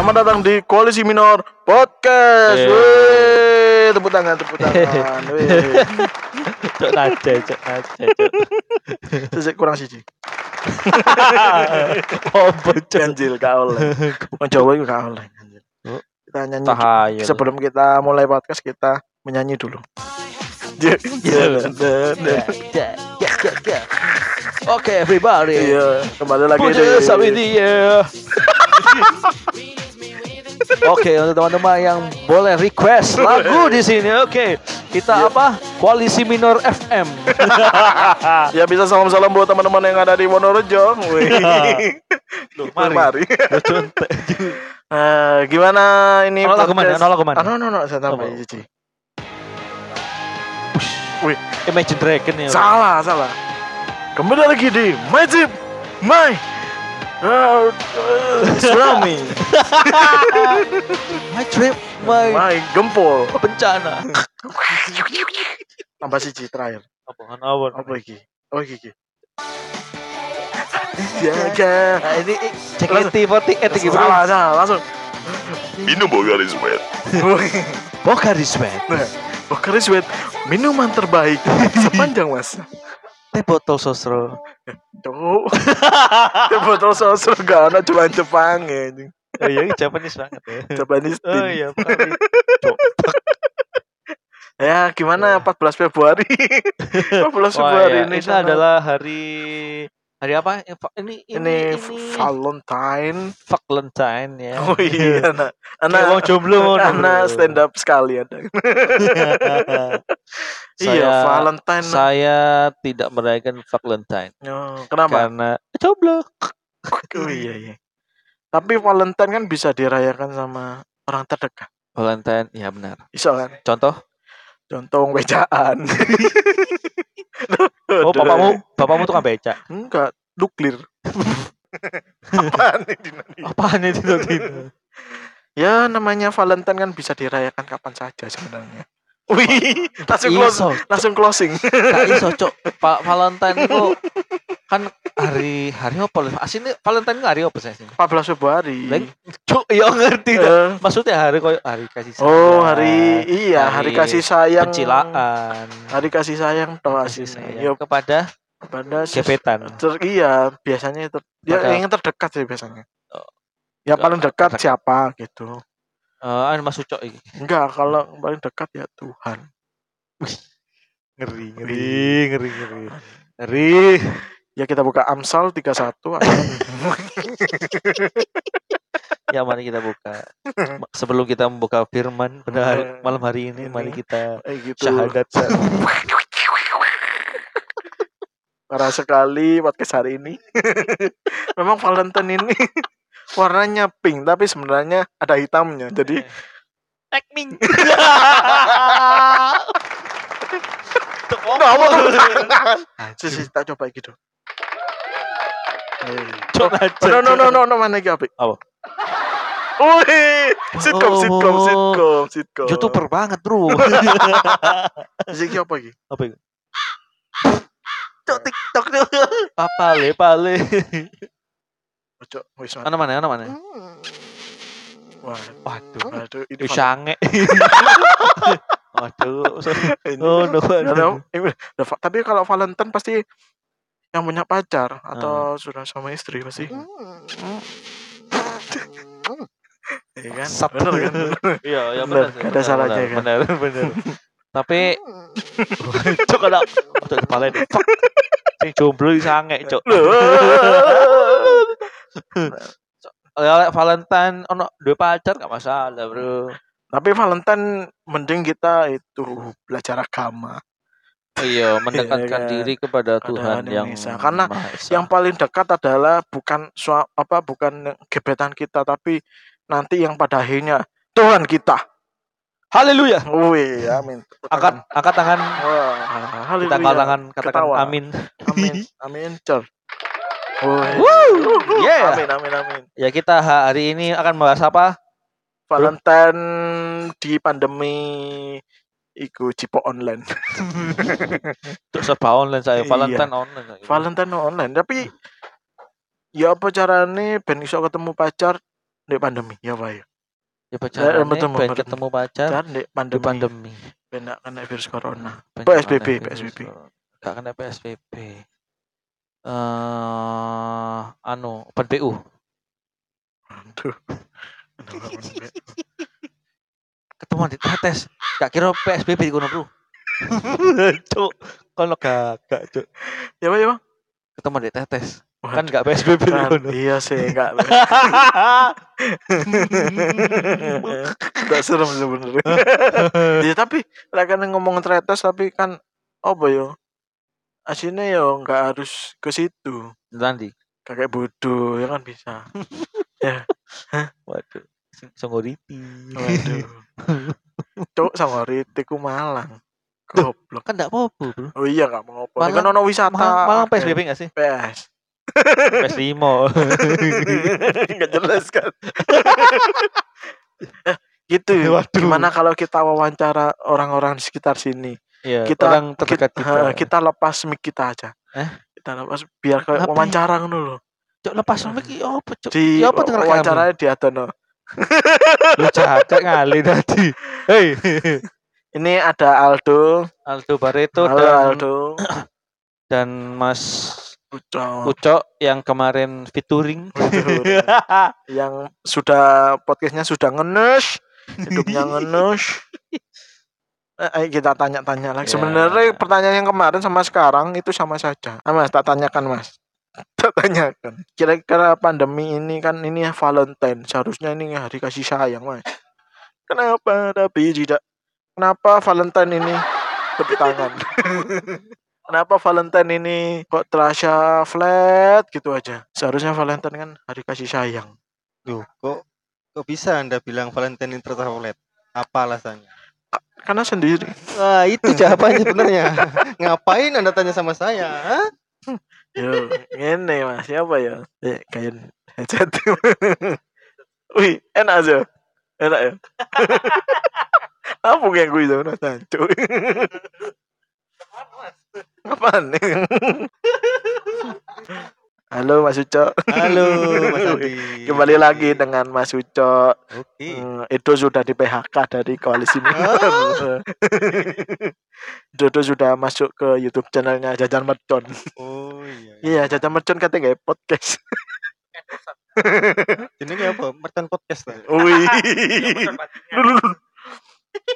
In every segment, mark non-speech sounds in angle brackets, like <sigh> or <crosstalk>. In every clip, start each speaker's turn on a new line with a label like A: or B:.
A: Selamat datang di Koalisi Minor Podcast.
B: Eh.
A: Wih, tepuk tangan, tepuk tangan. Wih.
B: Cok naja, cok naja, cok.
A: Sesek kurang siji. <laughs>
B: Oh, bocor.
A: Ganjil gak oleh. Wong Jawa gak oleh. ganjil.
B: Oh.
A: Kita nyanyi.
B: Tahayul.
A: Sebelum kita mulai podcast kita menyanyi dulu.
B: Oke, everybody.
A: Iya, kembali lagi di
B: your hands <laughs> Oke, untuk teman-teman yang boleh request lagu di sini. Oke, kita apa? Koalisi Minor FM. <laughs>
A: Ya bisa salam-salam buat teman-teman yang ada di Wonorejo. Wih.
B: Loh,
A: mari.
B: mari. <laughs>
A: Eh, gimana ini
B: Ono lagu mana?
A: podcast?
B: Ono lagu mana?
A: Ah, no, no, no, saya tambah? Cici. Wih,
B: Imagine Dragon ya.
A: salah, salah. Kembali lagi di Magic My uh, uh, Tsunami <laughs>
B: My trip, my
A: My Gempol
B: bencana.
A: Tambah siji terakhir
B: Apa apa?
A: Apa iki? Oh iki iki Jaga
B: Nah, ini JKT48 iki, Bro.
A: Salah, salah, langsung
C: Minum Bogaris Sweat.
B: Bokari Sweat.
A: Nah, Pocari Sweat Minuman terbaik Sepanjang masa
B: Teh botol sosro.
A: Cuk Ya <laughs> botol sosro gak ada cuma Jepang ya
B: Oh iya, ini Japanese banget ya.
A: Japanese
B: Oh iya. <laughs>
A: Ya gimana 14 Februari <laughs> 14
B: Wah,
A: Februari
B: ya,
A: ini
B: ini adalah hari hari apa? Ini ini
A: ini,
B: ini
A: Valentine.
B: Valentine ya.
A: Oh iya, anak
B: Kayak wong
A: anak
B: jomblo
A: anak stand up sekali ada. Iya,
B: Saya-
A: Valentine.
B: Saya tidak merayakan Valentine
A: Oh, kenapa?
B: karena jomblo. <laughs>
A: Oh iya iya. Tapi Valentine kan bisa dirayakan sama orang terdekat.
B: Valentine, ya benar.
A: Bisa kan?
B: Contoh?
A: Contoh wejaan. <laughs>
B: Oh, bapakmu, bapakmu tukang beca.
A: Enggak, nuklir. <laughs> Apaan? Nani?
B: Apaan itu?
A: Ya namanya Valentine kan bisa dirayakan kapan saja sebenarnya. Wih, langsung
B: Iso,
A: closing, langsung closing.
B: gak iso, Cok. Pak <laughs> Valentine itu kan hari hari apa? Aslinya Valentine itu hari apa sih?
A: 14 Februari.
B: Leng, Cuk, ya ngerti.
A: Eh,
B: Maksudnya hari koyo hari kasih sayang.
A: oh, hari iya, hari,
B: hari
A: kasih sayang.
B: pencilaan.
A: Hari kasih sayang toh
B: Kasih sayang
A: Ya
B: kepada
A: pada sus-
B: gebetan.
A: ter- iya, biasanya itu dia
B: Pada-
A: yang terdekat sih biasanya.
B: Oh.
A: Ya paling dekat siapa gitu.
B: Eh, anu Mas Ucok iki.
A: Enggak, kalau paling dekat ya Tuhan. <laughs>
B: Ngeri,
A: ngeri,
B: ngeri, ngeri. Ngeri.
A: Ya kita buka Amsal 31 <laughs>
B: Ya mari kita buka. Sebelum kita membuka firman pada hari- malam hari ini,
A: Ini.
B: mari kita
A: eh gitu.
B: syahadat.
A: Parah sekali podcast hari ini. <laughs> Memang Valentine ini warnanya pink tapi sebenarnya ada hitamnya. Jadi
B: Tekming. <laughs>
A: Nggak mau Sisi tak coba gitu.
B: Cok aja.
A: No no no no no mana iki apik?
B: Apa?
A: Wih, sitcom, sitcom,
B: Oh.
A: sitcom, sitcom.
B: Youtuber banget, Bro. <laughs>
A: Sisi apa iki?
B: Apa itu?
A: Cok TikTok tuh.
B: Papale, pale.
A: Cok, wis
B: Ana mana? Ana mana?
A: Wah,
B: Waduh.
A: aduh, ini
B: Wis sange. <laughs> Waduh. Oh, no.
A: Eh, udah, Fa- tapi kalau Valentine pasti yang punya pacar atau sudah sama istri pasti. Iya kan?
B: Sat.
A: Bener kan?
B: Iya, ya
A: Bener,
B: benar.
A: nggak ada salahnya kan?
B: Benar, benar. Tapi cok ada untuk kepala ini. Sing jomblo sange, cok. Lek Valentine ono dua pacar gak masalah, Bro.
A: Tapi Valentine mending kita itu belajar agama. <laughs>
B: Iya, mendekatkan
A: kan?
B: diri kepada Tuhan yang
A: Indonesia. Karena
B: Maha Esa.
A: Yang paling dekat adalah bukan sua, apa bukan gebetan kita tapi nanti yang pada akhirnya Tuhan kita.
B: Haleluya.
A: Wih, amin. Tepuk
B: Angkat angkat tangan.
A: tangan. Wah,
B: Kita
A: haleluya.
B: angkat tangan katakan
A: Ketawa.
B: amin.
A: Amin. <laughs> Amin. Cor.
B: Woo, yeah.
A: Amin, amin, amin.
B: Ya kita hari ini akan membahas apa?
A: Valentine di pandemi iku cipo online. <laughs>
B: Untuk serba online saya,
A: Iya.
B: Valentine online. saya.
A: Valentine online, tapi ya apa carane ben iso ketemu pacar di pandemi ya pak ya
B: Ya pacaran pengen
A: betul.
B: ketemu pacar
A: Kan di
B: di
A: pandemi,
B: pandemi.
A: Benak kena virus corona PSBB, PSBB.
B: Gak kena PSBB. Eh anu, open PU.
A: aduh Kenapa pandemi?
B: Ketemu di tes. Gak kira PSBB di kono, Bro. Cuk, kono gagak, Cuk.
A: ya pak ya pak
B: Ketemu di tes.
A: Waduh.
B: Kan gak PSBB di
A: Kan,
B: kono.
A: iya sih enggak enggak serem sebenarnya <laughs> ya tapi lah kan ngomong tretes tapi kan apa yo aslinya yo nggak harus ke situ
B: Nanti.
A: kakek bodoh ya kan bisa <laughs>
B: Waduh. Songgoriti.
A: waduh <laughs> cok sama ritiku malang goblok
B: Kan gak apa-apa, Bro.
A: oh iya nggak mau apa
B: Malang-
A: kan ono wisata
B: Malang, Malang. PSBB gak sih?
A: PS
B: PS5. <laughs>
A: nggak jelas kan gitu
B: Waduh.
A: gimana kalau kita wawancara orang-orang di sekitar sini
B: Iya,
A: kita
B: orang terdekat
A: kita,
B: kita.
A: eh, kita lepas mic kita aja
B: Eh?
A: kita lepas biar kayak wawancara ngono loh
B: Cuk lepas mic iki apa, Cuk?
A: di
B: Ya apa dengar kami?
A: wawancaranya di Adono
B: Lu cacak ngali tadi. Hei. <laughs>
A: ini ada Aldo
B: Aldo Barreto
A: Halo
B: dan
A: Aldo <clears throat>
B: dan Mas
A: Ucok
B: Ucok yang kemarin featuring.
A: Featuring. <laughs> yang sudah podcastnya sudah ngenes hidupnya <laughs> ngenes ayo kita tanya-tanya lagi.
B: Ya.
A: Sebenarnya pertanyaan yang kemarin sama sekarang itu sama saja. Ah, mas, tak tanyakan mas. <laughs> Tak tanyakan. Kira-kira pandemi ini kan ini ya Valentine. Seharusnya ini hari kasih sayang mas. Kenapa tapi tidak? Kenapa Valentine ini tepuk tangan? <laughs> Kenapa Valentine ini kok terasa flat gitu aja? Seharusnya Valentine kan hari kasih sayang.
D: Loh, kok kok bisa Anda bilang Valentine ini tertahulet? Apa alasannya?
A: Karena sendiri.
D: Wah, itu jawabannya sebenarnya. Ngapain Anda tanya sama saya?
A: Yo, ini mas, siapa ya? Eh, kain headset. <laughs> Wih, enak aja. Enak ya. <laughs> Apa yang gue itu nah tancuk. Apaan nih? <laughs> Halo Mas Ucok.
D: Halo, Mas Adi. <laughs>
A: Kembali lagi dengan Mas Ucok.
D: Oke.
A: Hmm, Edo sudah di PHK dari koalisi <laughs> Minor. <laughs> Dodo sudah masuk ke YouTube channelnya Jajan Mercon.
D: Oh iya.
A: Iya, Jajan Mercon katanya nggak podcast.
D: Jenenge apa? Mertan podcast lah.
A: Wih.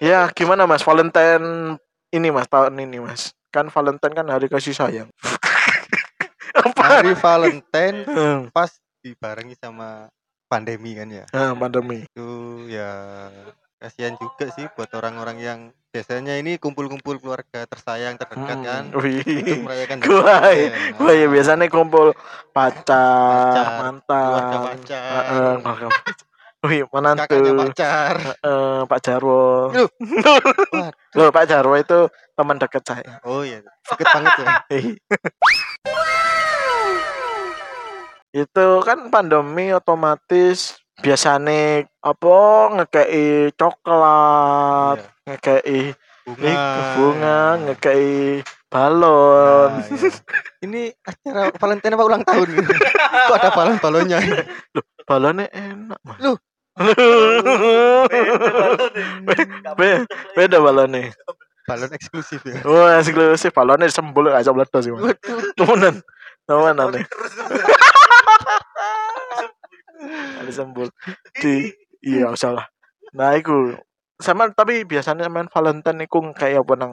A: ya, gimana Mas Valentine ini Mas tahun ini Mas? Kan Valentine kan hari kasih sayang. Apa?
D: Hari Valentine <laughs>
A: Hmm,
D: pas dibarengi sama pandemi kan ya.
A: ah, pandemi.
D: Itu ya kasihan juga sih buat orang-orang yang biasanya ini kumpul-kumpul keluarga tersayang terdekat
A: Hmm,
D: kan.
A: Wih.
D: Untuk merayakan <laughs> Valentine.
A: Wah, ya biasanya kumpul pacar,
D: Pacar,
A: mantan,
D: keluarga pacar.
A: Keluarga pacar. Wih, menantu,
D: kakaknya pacar.
A: eh, Pak Jarwo.
D: Loh. <laughs>
A: Loh, Pak Jarwo itu teman dekat saya.
D: Oh iya, deket banget ya.
A: Itu kan pandemi otomatis biasanya apa ngekei coklat,
D: Iya.
A: ngekei
D: Bunga.
A: ik- bunga, ngekei balon.
D: Nah, iya. Ini acara Valentine apa ulang tahun? Kok ada balon-balonnya?
A: Balonnya enak, Mas.
D: Loh.
A: Be- be- beda balonnya.
D: Balon eksklusif ya.
A: Wah, eksklusif balonnya sembul gak bisa meledos sih, Mas. Temenan. Temenan nih. Sembul di iya gak usah lah. Nah, iku sama tapi biasanya main Valentine iku kayak apa nang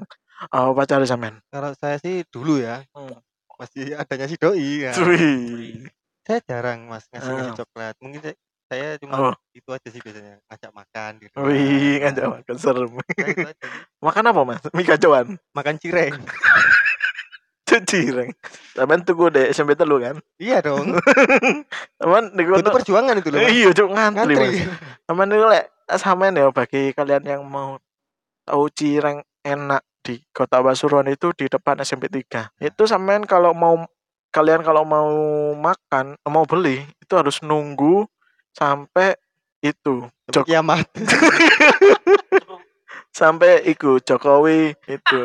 A: uh, pacar sampean.
D: Kalau saya sih dulu ya,
A: Hmm.
D: masih adanya si doi ya.
A: Wih.
D: Saya jarang mas ngasih ngasih
A: Ah.
D: coklat. Mungkin saya, saya cuma
A: Oh.
D: itu aja sih biasanya ngajak makan gitu.
A: Wih, ngajak makan serem.
D: Sih.
A: Makan apa, Mas? Mie kacauan.
D: Makan cireng. <laughs>
A: Cireng. Sampean tuku dek SMP telu kan?
D: iya dong.
A: Teman niku
D: Itu perjuangan itu loh.
A: Iya, cuk ngantri. Teman niku lek sampean ya bagi kalian yang mau tahu cireng enak di Kota Pasuruan itu di depan SMP 3. Itu sampean kalau mau kalian kalau mau makan, mau beli itu harus nunggu sampai itu Jok-
D: kiamat. <laughs>
A: sampai iku Jokowi itu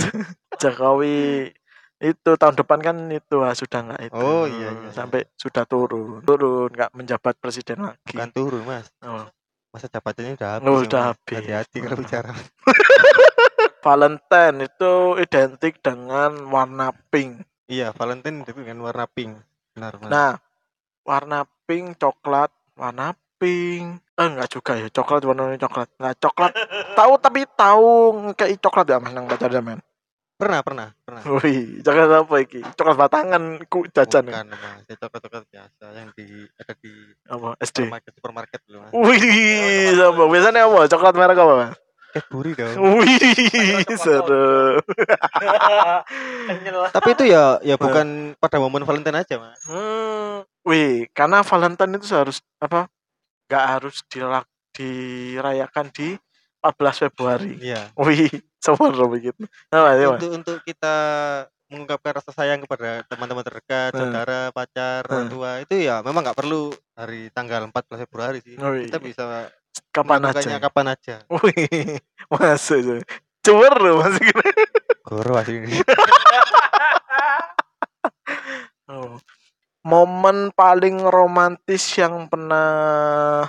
A: <laughs> Jokowi itu tahun depan kan itu ah, sudah nggak itu.
D: Oh, iya, iya,
A: Sampai sudah turun, turun nggak menjabat presiden lagi.
D: bukan turun mas
A: Oh.
D: masa jabatannya udah habis
A: Oh,
D: ya,
A: udah
D: Mas.
A: habis.
D: hati-hati kalau bicara <laughs>
A: Valentine itu identik dengan warna pink.
D: iya Valentine itu dengan warna pink benar mas
A: Nah, warna pink coklat, warna pink. Eh enggak juga ya, coklat warnanya coklat. Nah, coklat <laughs> tahu tapi tahu kayak coklat ya Mas nang pacar zaman.
D: Pernah pernah pernah <laughs>
A: Wih, coklat apa iki? Coklat batangan ku jajan ya.
D: bukan mas ya coklat-coklat biasa yang di ada di
A: Apa? SD.
D: supermarket supermarket loh mas
A: Wih, sama biasanya apa? Coklat merek apa, Mas?
D: Cadbury dong
A: Wih, seru. <laughs>
D: tapi itu ya ya bukan pada momen Valentine aja mas
A: Hmm, wih, karena Valentine itu harus apa? Gak harus dilak, dirayakan di 14 Februari.
D: iya
A: Wih, seru begitu. Nah, ya,
D: untuk untuk kita mengungkapkan rasa sayang kepada teman-teman terdekat,
A: Hmm.
D: saudara, pacar, orang
A: Hmm.
D: tua itu ya memang nggak perlu hari tanggal 14 Februari sih.
A: Wih,
D: Kita bisa
A: kapan aja.
D: kapan aja.
A: Wih, masuk itu. Cuwer loh masih gitu.
D: Goro ini. <laughs>
A: Oh. Momen paling romantis yang pernah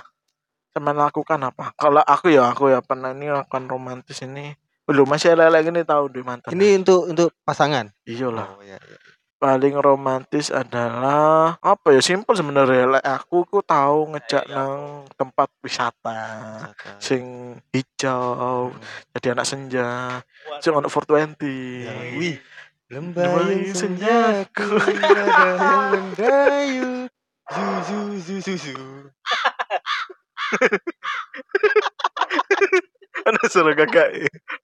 A: teman lakukan apa? Kalau aku ya aku ya pernah ini lakukan romantis ini. Belum masih lele gini tahu di mantan.
D: Ini untuk untuk pasangan.
A: iya lah.
D: Oh, iya, iya.
A: Paling romantis adalah apa ya? Simpel sebenarnya. Aku ku tahu ngejak nang tempat wisata
D: Wisata.
A: sing hijau,
D: Hmm.
A: jadi anak senja, sing ono 420.
D: Ya, wih.
A: Lembayung senjaku.
D: senjaku ada yang mendayu. Zu zu zu zu zu. <laughs>
A: Ada suara kakak.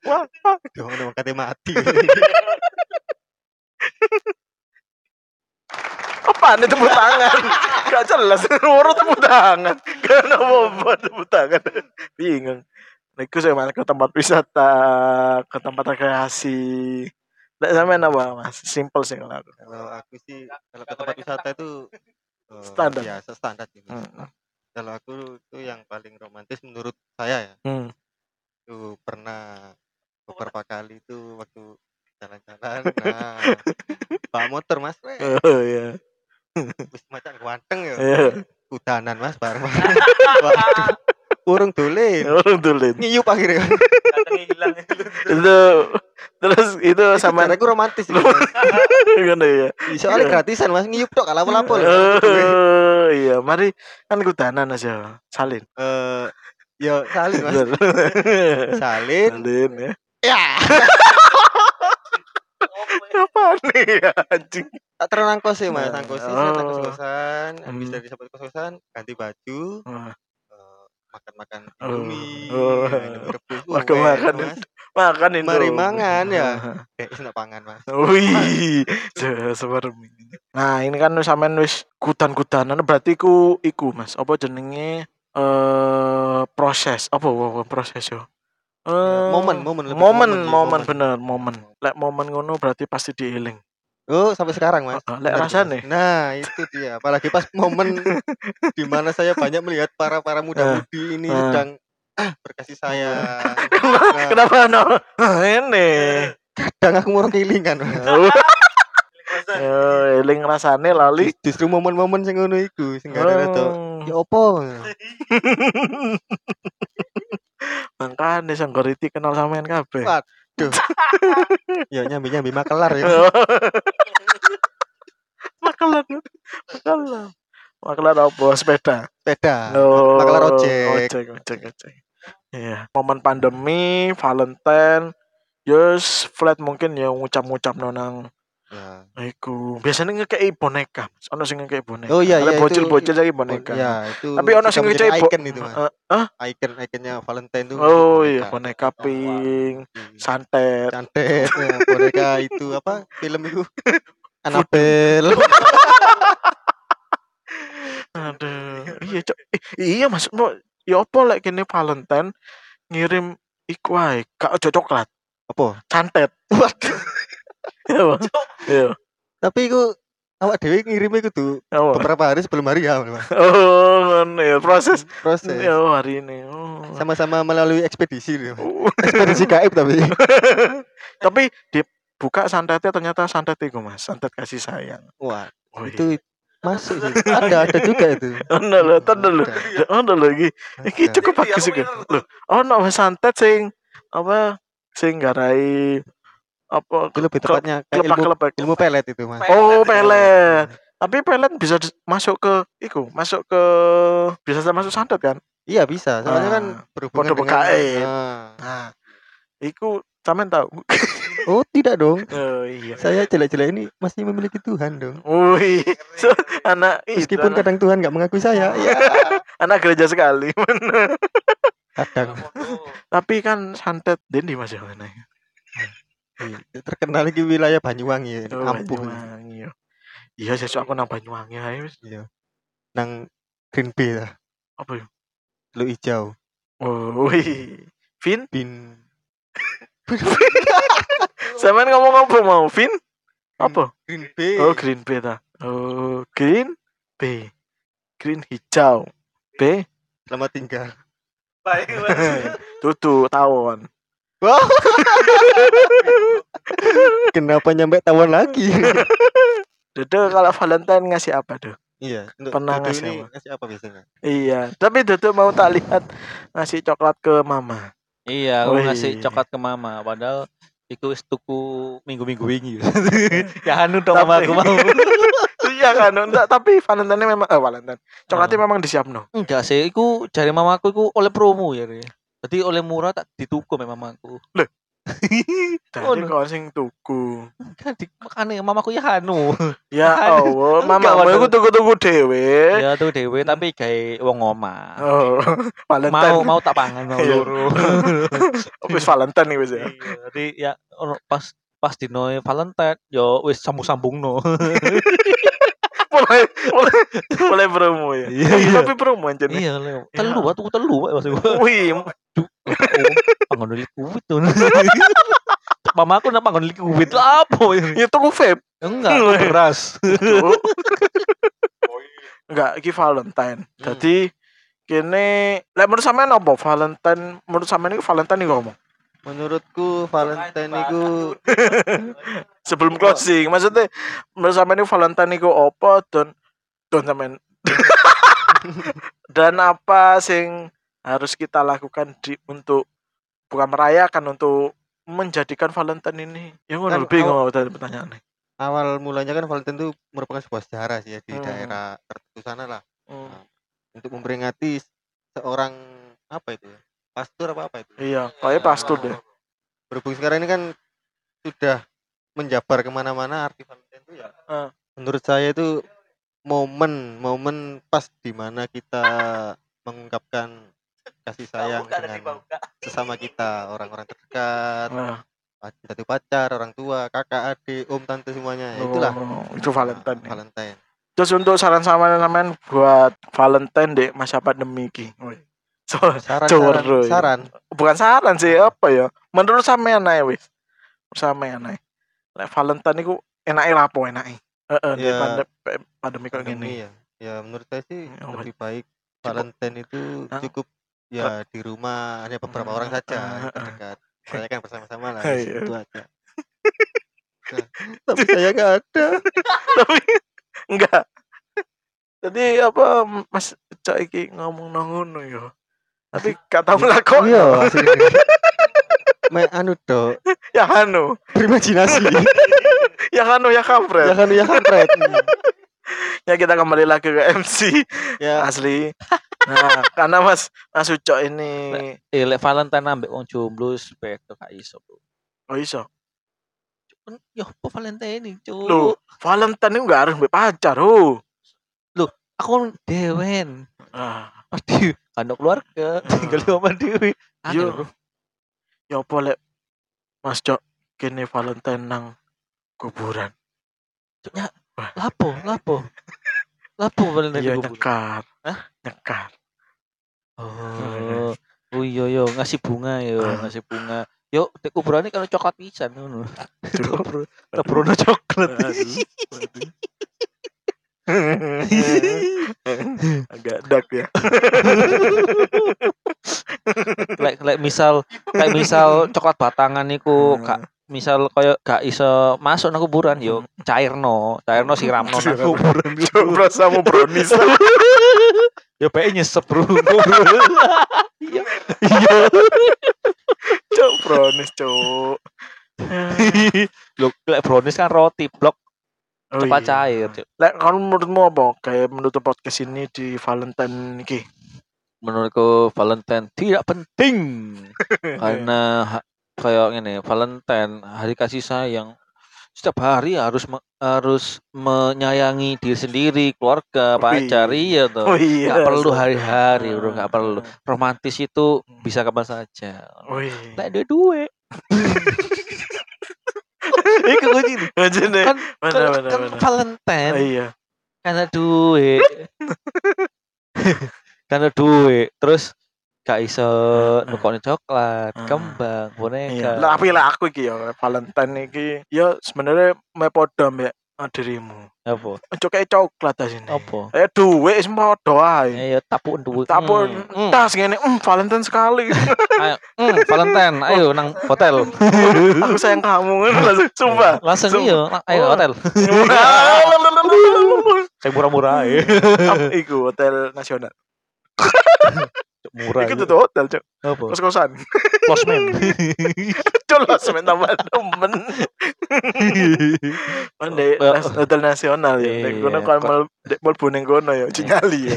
A: Wah, wah.
D: Dong, udah kate mati.
A: Apaan itu tepuk tangan? Gak jelas. Urut tepuk tangan. Gak ada apa-apa tepuk tangan. Bingung. Itu saya malah ke tempat wisata, ke tempat rekreasi. Nggak sampai apa mas? Simple sih kalau aku.
D: kalau aku sih kalau ke tempat wisata itu eh,
A: Standar.
D: biasa standar gitu.
A: Hmm.
D: Kalau aku itu yang paling romantis menurut saya ya.
A: Hmm.
D: Itu pernah beberapa kali itu waktu jalan-jalan <laughs> nah bawa motor mas
A: Oh iya. <laughs>
D: wis macam ganteng ya
A: Iya.
D: udanan mas bareng <laughs> urung dolen
A: Orang tulen.
D: ngiyup akhirnya
A: Itu terus itu sama
D: aku romantis gitu. <laughs>
A: kan ya.
D: soalnya gratisan mas ngiyup tok kalau lapo loh
A: Oh iya, mari kan kudanan aja. Salin.
D: eh ya salin mas <laughs> salin
A: Salin ya.
D: ya <laughs>
A: Apa nih anjing?
D: tak terang kos sih mas nang kosan
A: Oh.
D: nang kos-kosan habis
A: Hmm.
D: dari sampai kos-kosan ganti baju eh, makan-makan
A: Oh.
D: indomie minum rebus. Uh,
A: Makan-makan
D: enak, Mas.
A: Makan.
D: Mari mangan, ya. <laughs> Eh, nak pangan mas
A: Wih, sebarem Nah, ini kan sampean wis kudan-kudanan berarti ku iku Mas. Apa jenenge eh proses. Apa apa proses yo? Eh,
D: momen, momen,
A: momen,
D: momen
A: momen
D: momen.
A: bener, momen. Lek momen ngono berarti pasti dieling.
D: Oh, sampai sekarang, Mas.
A: Heeh, lek rasane.
D: Nah, itu dia. Apalagi pas momen <laughs> di mana saya banyak melihat para para muda-mudi ini
A: Eh.
D: sedang berkasih sayang. <laughs> Nah,
A: Kenapa no? Ini.
D: kadang aku mau kelingan. <laughs>
A: Eh, eling rasane lali.
D: Justru momen-momen sing ngono iku sing gara to.
A: Oh.
D: Ya opo? <laughs>
A: Makanya Sanggoriti kenal sampean kabeh.
D: Wah. Duh. ya nyambi-nyambi makelar ya.
A: Makelar. Makelar. Makelar apa? Sepeda.
D: Sepeda.
A: Oh,
D: Makelar ojek.
A: Ojek, ojek, ojek. Iya, momen pandemi, Valentine, Yes, flat mungkin ya ngucap-ngucap nang
D: Ya.
A: iku. Biasanya ngekei boneka. Ono sing ngekei boneka.
D: Oh iya iya
A: bocil-bocil lagi boneka.
D: Ya, itu.
A: Tapi ono sing bo-
D: icon itu, Mas.
A: Eh, ah?
D: Icon iconnya Valentine tuh.
A: Oh iya, boneka pink, santet.
D: Cantet, ya, boneka itu apa? Film itu <laughs> Annabelle. <laughs>
A: Aduh, <laughs> iya cok. Eh, iya mas, mau ya apa lek kene Valentine ngirim iku ae, gak ojo coklat,
D: apa?
A: santet. <laughs>
D: Waduh. <laughs>
A: Iya. Iya.
D: Tapi itu awak dewi ngirimnya itu tuh
A: Apa?
D: beberapa hari sebelum hari ya.
A: Oh, ngono ya proses.
D: Proses.
A: Ya hari ini. Oh.
D: Sama-sama melalui ekspedisi.
A: Oh.
D: Ekspedisi gaib tapi.
A: Tapi di buka santetnya ternyata santet itu mas santet kasih sayang
D: Wah,
A: Wih.
D: itu masuk sih. <laughs> Ada ada juga itu.
A: ono lho tenan lho
D: Ada,
A: ono lho iki iki
D: ada.
A: cukup bagus iki lho ono mas santet sing apa sing garai apa
D: Itu lebih tepatnya kayak ilmu ilmu pelet itu, Mas.
A: oh pelet tapi pelet bisa masuk ke iku masuk ke bisa masuk santet kan
D: Iya bisa, soalnya kan
A: Ah,
D: berhubungan dengan. Ah.
A: nah iku sampean tahu <laughs>
D: Oh, tidak dong.
A: oh iya
D: Saya jelek-jelek ini masih memiliki Tuhan dong.
A: Wih, so, anak itu,
D: Meskipun
A: anak,
D: kadang Tuhan nggak mengakui saya, ya <laughs>
A: anak gereja sekali. <laughs>
D: kadang
A: Tapi kan santet Dendi Mas yang mana?
D: Iya, terkenal lagi wilayah Banyuwangi ya,
A: Oh,
D: Ampung.
A: Banyuwangi, yo. Iya, sesuk aku nang Banyuwangi ae wis.
D: Iya. Nang Green Bay lah,
A: Apa yo?
D: lu hijau.
A: Oh, wih. Vin,
D: Bin <laughs>
A: sampean ngomong apa mau? Vin? Apa?
D: Green Bay.
A: Oh, Green Bay ta. Oh, Green Bay. Green hijau. B
D: Selamat tinggal.
A: tutu <laughs> tawon.
D: Wah. <laughs> Kenapa nyampe tawon lagi? <laughs>
A: Dodo kalau Valentine ngasih apa tuh?
D: iya, untuk
A: Pernah
D: Dodo
A: ngasih
D: ini
A: apa?
D: ngasih apa biasanya?
A: Iya, tapi Dodo mau tak lihat ngasih coklat ke mama.
B: Iya, aku
A: Wih.
B: ngasih coklat ke mama padahal iku wis tuku minggu-minggu wingi. <laughs> ya anu dong
A: Tapi-
B: aku mau. <laughs>
A: iya kan, <laughs> enggak, tapi Valentine memang eh Valentine. Coklatnya memang disiapno.
B: Enggak sih, iku jari mamaku iku oleh promo ya. Jadi oleh murah tak dituku sama mamaku. <laughs> Ngono.
A: kok sing tuku.
B: Kan makane mamaku ya anu.
A: Ya Allah,
B: Enggak,
A: mamamu
B: waduh.
A: iku tuku-tuku dhewe.
B: ya tuh dewe tapi gawe wong omah.
A: Oh, <laughs> Valentine.
B: Mau mau tak pangan mau <laughs>
A: Iya.
B: loro.
A: wis Valentine wis ya.
B: Iya, Jadi ya pas pas dino Valentine yo wis sambung-sambung no.
A: mulai mulai mulai promo ya.
B: Iya, iya.
A: Tapi promo nih.
B: iya. Telu, tuku telu Wak, maksud gua.
A: Wih,
B: Pangon likuit tuh. <laughs> Mama aku nak pangon lah apa ini?
A: ya tuku vape.
B: Enggak, aku beras.
A: Cuk. Enggak, iki Valentine.
D: Hmm.
A: Jadi kene lek menurut sampean apa Valentine menurut sampean iki Valentine iku ngomong
D: Menurutku Valentine itu <laughs>
A: sebelum closing maksudnya menurut sampean iku Valentine iku apa dan dan sampean <laughs> dan apa sing harus kita lakukan di untuk bukan merayakan untuk menjadikan Valentine ini yang
D: Kan
A: lebih
D: awal-
A: ngono tadi pertanyaannya
D: awal mulanya kan Valentine itu merupakan sebuah sejarah sih ya di
A: Hmm.
D: daerah tertentu sana lah
A: Hmm.
D: untuk memperingati seorang apa itu ya? Pastor apa apa itu?
A: iya kayak pastur deh
D: Berhubung sekarang ini kan sudah menjabar ke mana-mana arti Valentine itu ya.
A: Ah.
D: Menurut saya itu momen momen pas di mana kita mengungkapkan kasih sayang dengan sesama kita orang-orang terdekat
A: nah,
D: entah itu pacar orang tua kakak adik om tante semuanya ya, itulah
A: oh, itu Valentine ya.
D: Valentine
A: Terus untuk saran sama sampean buat Valentine deh masa pandemi iki. Woi. So,
D: saran
A: Cowor,
D: saran, saran
A: bukan saran sih apa ya? Menurut sampean ae wis. Menurut sampean ae. Lek Valentine iku enake lapo enake? Heeh, di
D: Ya,
A: pandemi, pandemi gini.
D: ya ya menurut saya sih
A: Ya,
D: lebih baik Valentine itu cukup ya di rumah hanya beberapa orang saja yang terdekat saya kan bersama-sama lah
A: Iya.
D: itu aja <laughs> Nah, tapi saya nggak ada <laughs>
A: Tapi enggak. Jadi apa Mas Cak iki ngomong nang ngono ya. Tapi gak tau nglakoni.
D: iya <laughs> asli Me, anu dok
A: Ya anu,
D: berimajinasi
A: ya anu ya
D: ya
A: kampret.
D: kan ya kampret <laughs>
A: Ya kita kembali lagi ke MC
D: ya
A: asli. Nah, <laughs> karena Mas Mas Ucok ini
B: Eh, lek Valentine ambek wong jomblo spek gak iso. Bro.
A: oh iso.
B: Kan, Ya apa Valentine ini, Cuk?
A: Loh, Valentine itu enggak harus mbek pacar, oh.
B: Aku kan dewen.
A: Ah,
B: Pasti kan keluarga, tinggal di omah dewe.
A: Yo.
B: Bro.
A: ya apa lek Mas Cok kene Valentine nang kuburan.
B: Cuknya. Lapo, lapo. Lapo Valentine
A: Iya nyekar.
B: Hah?
A: Nyekar.
B: Oh. Oh iya yo ngasih bunga yo,
A: Ah.
B: ngasih bunga. Yo, di kuburan ini kalau coklat pisan ngono. Lebrono coklat. <laughs>
A: Agak dark ya.
B: Lek lek misal lek misal coklat batangan niku
A: Hmm.
B: gak misal koyo gak iso masuk nang kuburan yo cairno, cairno siramno <laughs> nang kuburan. <laughs>
A: Coba sama brownies. <laughs>
B: Ya bae nyesep bro. Iya. Iya.
A: Cok brownies, cok.
B: Lho, lek brownies kan roti blok
A: Oh,
B: cepat
A: iya.
B: cair. Cuk.
A: Lek kalau menurutmu apa kayak menutup podcast ini di Valentine iki?
B: Menurutku Valentine tidak penting karena kayak gini Valentine hari kasih sayang setiap hari harus me- harus menyayangi diri sendiri keluarga pacar iya
A: Oh
B: tuh
A: iya.
B: nggak perlu hari-hari bro nggak perlu
A: Ah.
B: romantis itu bisa kapan saja
A: Oh iya.
B: lek ada duit Iku gini
A: Ngajene.
B: kan
A: Mana
B: kan,
A: mana
B: kan
A: mana.
B: Valentine
A: Oh, iya.
B: karena duit <laughs> karena duit terus gak iso nukoni coklat kembang
A: Iya.
B: boneka
A: Lah tapi lah aku iki ya Valentine iki ya sebenarnya me padha mbek ah, dirimu.
B: apa
A: Ojo kayak coklat ta sini.
B: apa
A: Eh duit wis padha ae.
B: ayo tapuk duit
A: Tapun
B: Hmm, hmm.
A: tas ngene, mm, Valentine sekali.
B: ayo hmm, Valentine ayo nang hotel <laughs>
A: aku sayang kamu langsung sumpah.
B: langsung
A: Sumpah.
B: iyo na- ayo
A: Oh.
B: hotel <laughs> saya murah-murah ya
A: Iku hotel nasional. <laughs>
B: murah
A: Iku
B: ya.
A: tuh hotel, Cok.
B: apa
A: Kos-kosan. <laughs>
B: losmen <laughs>
A: Colos men tambah temen. <laughs> Nas- hotel nasional ya. Kono
B: Iya,
A: kan mel dek mlebu ning kono ya, Cingali ya.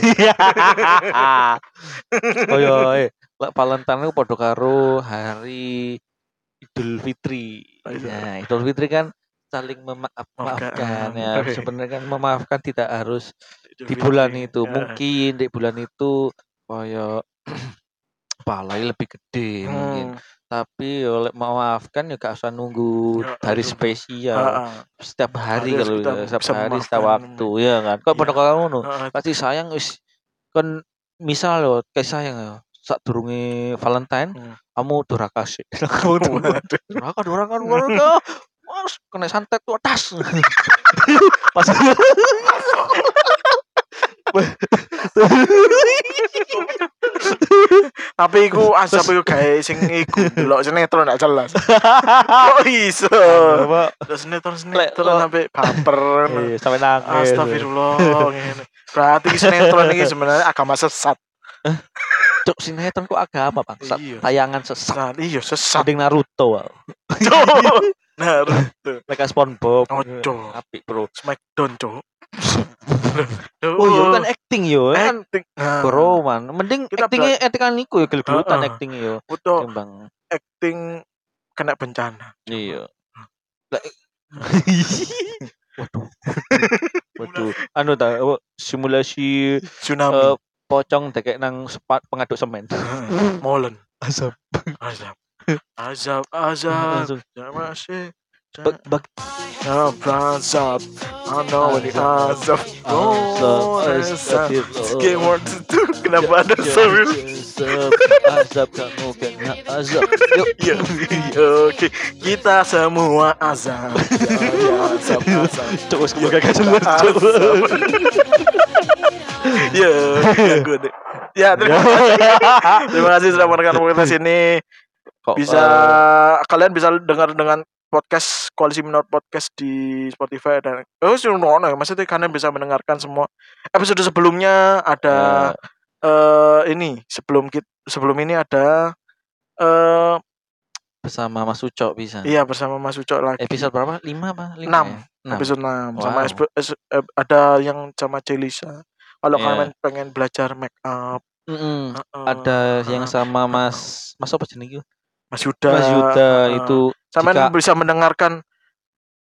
B: oh eh lek Valentine itu padha karo hari Idul Fitri.
A: Oh, iya.
B: Nah, Idul Fitri kan saling memaaf
A: Maafkan.
B: maafkan ya. Sebenarnya kan memaafkan tidak harus di bulan itu.
A: Ya.
B: Mungkin di bulan itu kayak <clears throat> palai lebih gede mungkin.
A: Hmm.
B: Tapi oleh memaafkan ya gak usah nunggu
A: Ya,
B: hari spesial.
A: Heeh.
B: Setiap hari
A: Harus
B: kalau
A: kita
B: ya, setiap
A: bisa
B: hari setiap
A: memaafkan.
B: waktu ya kan. Kok pada ngono.
A: Heeh.
B: kasih sayang wis kan misal lo kasih sayang ya saat durunge Valentine
A: Hmm.
B: kamu duraka sih kamu <laughs> duraka
A: Waduh.
B: duraka duraka duraka <laughs> mas kena santet tuh atas <laughs> pas
A: Tapi iku asap iku gawe sing iku <laughs> delok sinetron gak jelas. <laughs> Kok iso? Terus sinetron sinetron sampai baper. <laughs>
B: eh, sampai nangis
A: Astagfirullah ngene. Berarti sinetron iki sebenarnya agama sesat.
B: cuk sinetron kok agama bangsat
A: Iya.
B: tayangan sesat.
A: Iya, sesat.
B: Mending Naruto.
A: Naruto.
B: mereka SpongeBob
A: Ojo.
B: apik bro
A: Smackdown, Cuk.
B: Oh iya kan acting yo kan
A: acting. Nah,
B: bro man mending
A: Kita
B: actingnya actingan niku ya gelut-gelutan
A: Heeh.
B: acting yo
A: Butuh
B: timbang
A: acting kena bencana.
B: Iya. <laughs> Waduh. Waduh. Anu ta simulasi
A: Tsunami.
B: eh, pocong dekek nang sepat pengaduk semen.
A: Molen.
B: Asap. <laughs>
A: Azab. Azab, azab. Ya masih.
B: Bag, bag,
A: Azab. I know when it azab. Oh, azab. Game to two. <laughs> Kenapa ada sambil?
B: Asap kamu kena azab. Yuk.
A: Ya, oke. Kita semua azab. Azab, azab.
B: Jelas,
A: Azab.
B: Cuk.
A: Ya, ya gue deh. Ya, terima Terima kasih sudah mendengar podcast ini.
B: Kok,
A: Bisa
B: eh,
A: kalian bisa dengar dengan podcast Koalisi Minor Podcast di Spotify dan oh sih ya maksudnya kalian bisa mendengarkan semua episode sebelumnya ada eh ini sebelum kita sebelum ini ada eh
B: bersama Mas Ucok bisa.
A: iya bersama Mas Ucok lagi
B: Episode berapa? 5 apa? 5
A: Enam.
B: ya? Enam.
A: episode 6 sama
B: Wow.
A: es- eh, ada yang sama Celisa kalau
B: Iya.
A: kalian pengen belajar make up
B: Mm-mm.
A: eh,
B: Ada yang sama Mas Mas apa jenenge?
A: Mas Yuda
B: Mas Yuda
A: eh,
B: itu
A: Sama
B: jika-
A: bisa mendengarkan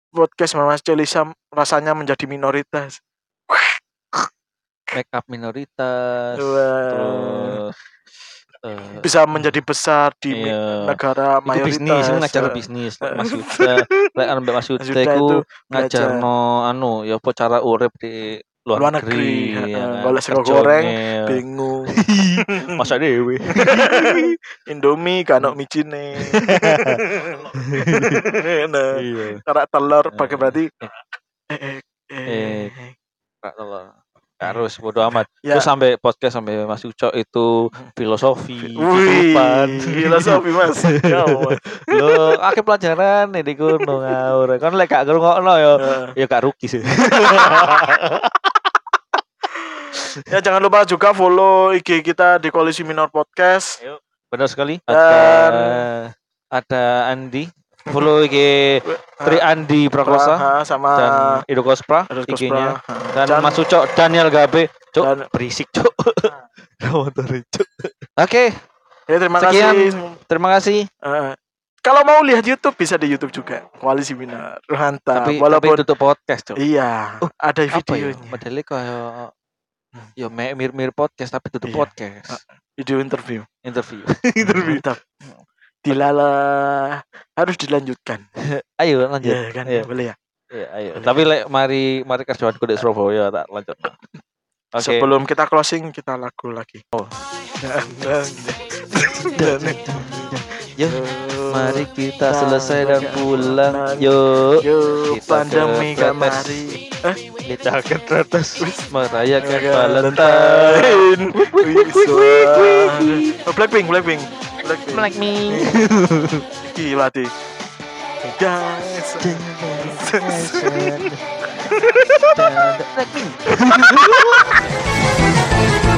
A: podcast Mas Celisa rasanya menjadi minoritas.
B: make up minoritas terus eh,
A: Bisa menjadi besar di
B: iya.
A: negara
B: Iku
A: mayoritas.
B: bisnis, iku ngajar bisnis. Mas Yuda, <laughs> lek Mbak Mas Yuda
A: Yuda
B: iku
A: itu
B: ngajarno anu ya apa cara urip di luar,
A: Luar
B: negeri,
A: negeri,
B: ya kan.
A: Golek sego
B: Kerjone,
A: goreng, bingung. <laughs>
B: Masak dewe. <laughs>
A: Indomie kan ono micine. nah,
B: Iya.
A: karak telur
B: Eh,
A: pakai berarti
B: eh. Kak telur. Harus bodo amat.
A: Ya.
B: Terus sampai podcast sampai Mas Ucok itu filosofi,
A: Wih, filosofi mas. <laughs> Ya.
B: Lo akeh pelajaran nih di gunung ngawur. Kan lek gak ngrungokno ya
A: Ya.
B: ya gak rugi sih. <laughs> <laughs>
A: Ya jangan lupa juga follow IG kita di Koalisi Minor Podcast.
B: Benar sekali.
A: Dan-
B: Ada ada Andi. Follow IG <laughs> Tri Andi Prakosa
A: sama
B: dan Ido Kospra IG-nya. Dan
A: Dan-
B: Mas Ucok Daniel Gabe. Cuk,
A: Dan-
B: berisik, Cuk. <laughs> Oke,
A: Ya terima
B: Sekian.
A: kasih.
B: terima kasih.
A: Eh, kalau mau lihat YouTube bisa di YouTube juga. Koalisi Minor. Ruhanta.
B: Tapi
A: Walaupun
B: tapi tutup podcast, Cuk.
A: iya,
B: Oh,
A: ada
B: ya?
A: videonya.
B: Modelnya kayak ya me- mir-mir podcast tapi tutup
A: Iya.
B: podcast.
A: Video interview.
B: Interview. <laughs>
A: Mantap. Dilala harus dilanjutkan. <laughs>
B: Ayo lanjut.
A: Ya kan,
B: Iya.
A: boleh ya.
B: Iya, ayo. Tapi lek mari mari kerjaanku di Surabaya tak lanjut. <laughs> Oke.
A: Sebelum kita closing kita lagu lagi. Oh.
B: Yo, mari kita selesai dan pulang. Yo, Kita
A: pandemi gak mari. Eh,
B: kita ke atas merayakan Valentine.
A: Oh, Blackpink, Blackpink. Blackpink.
B: Black me. <laughs>
A: Gila deh. Guys.
B: Black me. <laughs>